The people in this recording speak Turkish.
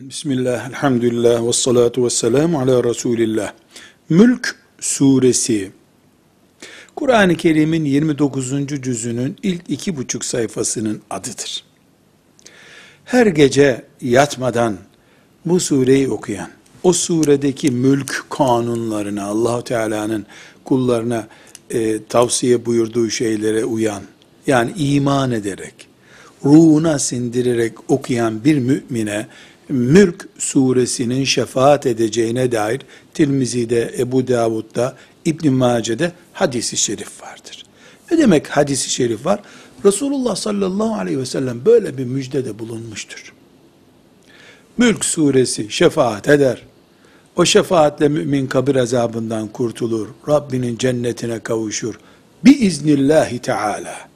Bismillah, elhamdülillah, ve salatu ve selamu ala Resulillah. Mülk suresi, Kur'an-ı Kerim'in 29. cüzünün ilk iki buçuk sayfasının adıdır. Her gece yatmadan bu sureyi okuyan, o suredeki mülk kanunlarına, Allahu Teala'nın kullarına e, tavsiye buyurduğu şeylere uyan, yani iman ederek, ruhuna sindirerek okuyan bir mümine, Mülk suresinin şefaat edeceğine dair Tirmizi'de, Ebu Davud'da, İbn Mace'de hadisi şerif vardır. Ne demek hadisi şerif var? Resulullah sallallahu aleyhi ve sellem böyle bir müjdede bulunmuştur. Mülk suresi şefaat eder. O şefaatle mümin kabir azabından kurtulur. Rabbinin cennetine kavuşur. Biiznillahi Teala.